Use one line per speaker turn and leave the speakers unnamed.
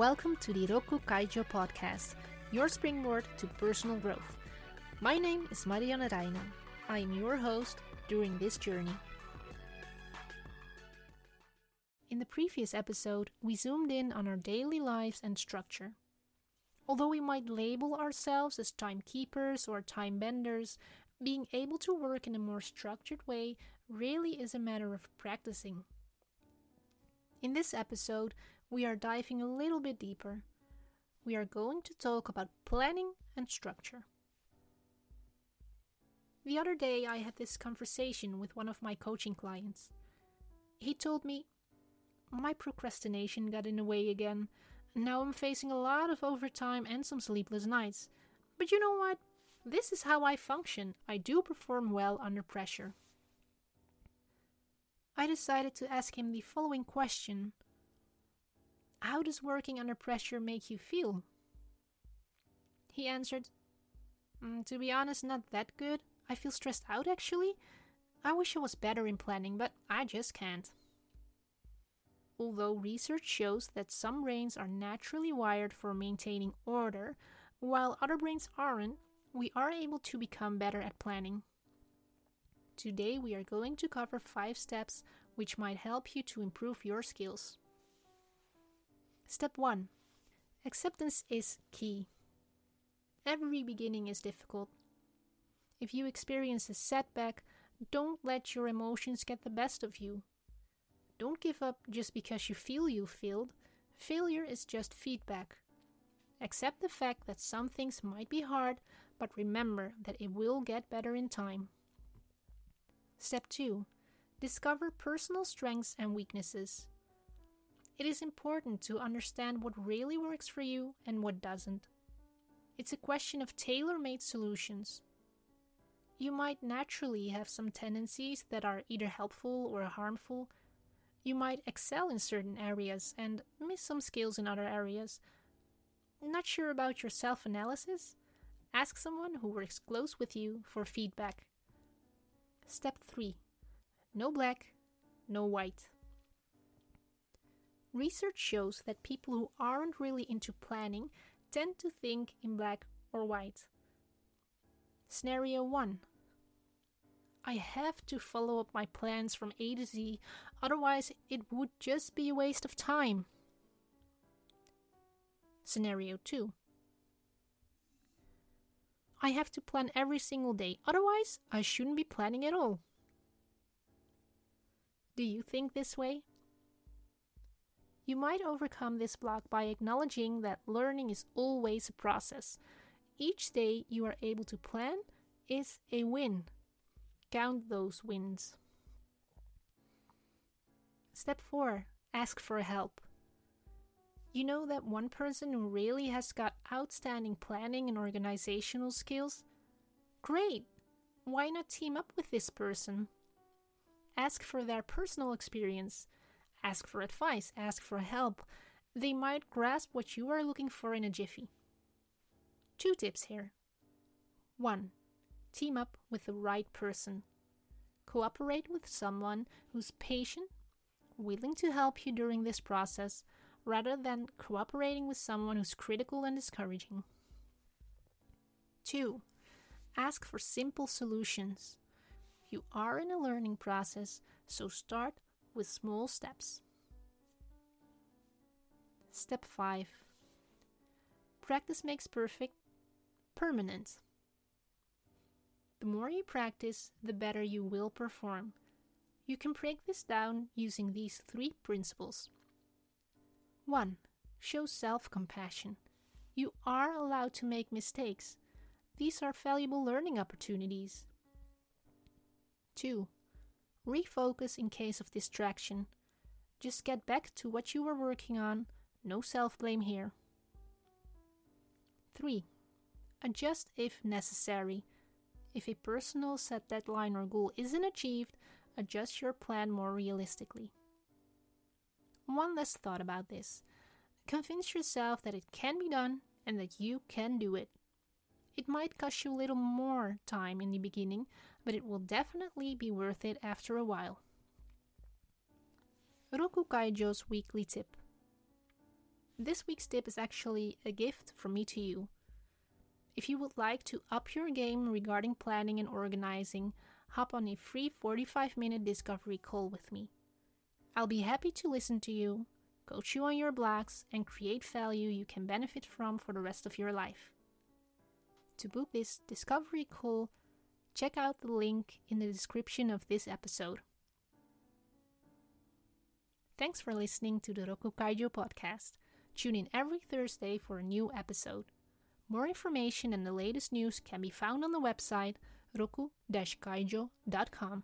Welcome to the Rokku Kaijo podcast, your springboard to personal growth. My name is Marianne Reijnen. I am your host during this journey. In the previous episode, we zoomed in on our daily lives and structure. Although we might label ourselves as timekeepers or time benders, being able to work in a more structured way really is a matter of practicing. In this episode, we are diving a little bit deeper. We are going to talk about planning and structure. The other day, I had this conversation with one of my coaching clients. He told me, My procrastination got in the way again, now I'm facing a lot of overtime and some sleepless nights. But you know what? This is how I function. I do perform well under pressure. I decided to ask him the following question How does working under pressure make you feel? He answered, mm, To be honest, not that good. I feel stressed out actually. I wish I was better in planning, but I just can't. Although research shows that some brains are naturally wired for maintaining order, while other brains aren't, we are able to become better at planning. Today, we are going to cover five steps which might help you to improve your skills. Step 1 Acceptance is key. Every beginning is difficult. If you experience a setback, don't let your emotions get the best of you. Don't give up just because you feel you failed. Failure is just feedback. Accept the fact that some things might be hard, but remember that it will get better in time. Step 2 Discover personal strengths and weaknesses. It is important to understand what really works for you and what doesn't. It's a question of tailor made solutions. You might naturally have some tendencies that are either helpful or harmful. You might excel in certain areas and miss some skills in other areas. Not sure about your self analysis? Ask someone who works close with you for feedback. Step 3 No black, no white. Research shows that people who aren't really into planning tend to think in black or white. Scenario 1 I have to follow up my plans from A to Z, otherwise, it would just be a waste of time. Scenario 2 I have to plan every single day, otherwise, I shouldn't be planning at all. Do you think this way? You might overcome this block by acknowledging that learning is always a process. Each day you are able to plan is a win. Count those wins. Step 4 Ask for help. You know that one person who really has got outstanding planning and organizational skills? Great! Why not team up with this person? Ask for their personal experience, ask for advice, ask for help. They might grasp what you are looking for in a jiffy. Two tips here. 1. Team up with the right person. Cooperate with someone who's patient, willing to help you during this process, rather than cooperating with someone who's critical and discouraging. 2. Ask for simple solutions. You are in a learning process, so start with small steps. Step 5 Practice makes perfect permanent. The more you practice, the better you will perform. You can break this down using these three principles. 1. Show self compassion. You are allowed to make mistakes. These are valuable learning opportunities. 2. Refocus in case of distraction. Just get back to what you were working on. No self blame here. 3. Adjust if necessary. If a personal set deadline or goal isn't achieved, adjust your plan more realistically. One last thought about this. Convince yourself that it can be done and that you can do it. It might cost you a little more time in the beginning, but it will definitely be worth it after a while. Rokku Kaijo's weekly tip. This week's tip is actually a gift from me to you. If you would like to up your game regarding planning and organizing, hop on a free 45 minute discovery call with me. I'll be happy to listen to you, coach you on your blocks, and create value you can benefit from for the rest of your life. To book this discovery call, check out the link in the description of this episode. Thanks for listening to the Rokku Kaijo podcast. Tune in every Thursday for a new episode. More information and the latest news can be found on the website rokku-kaijo.com.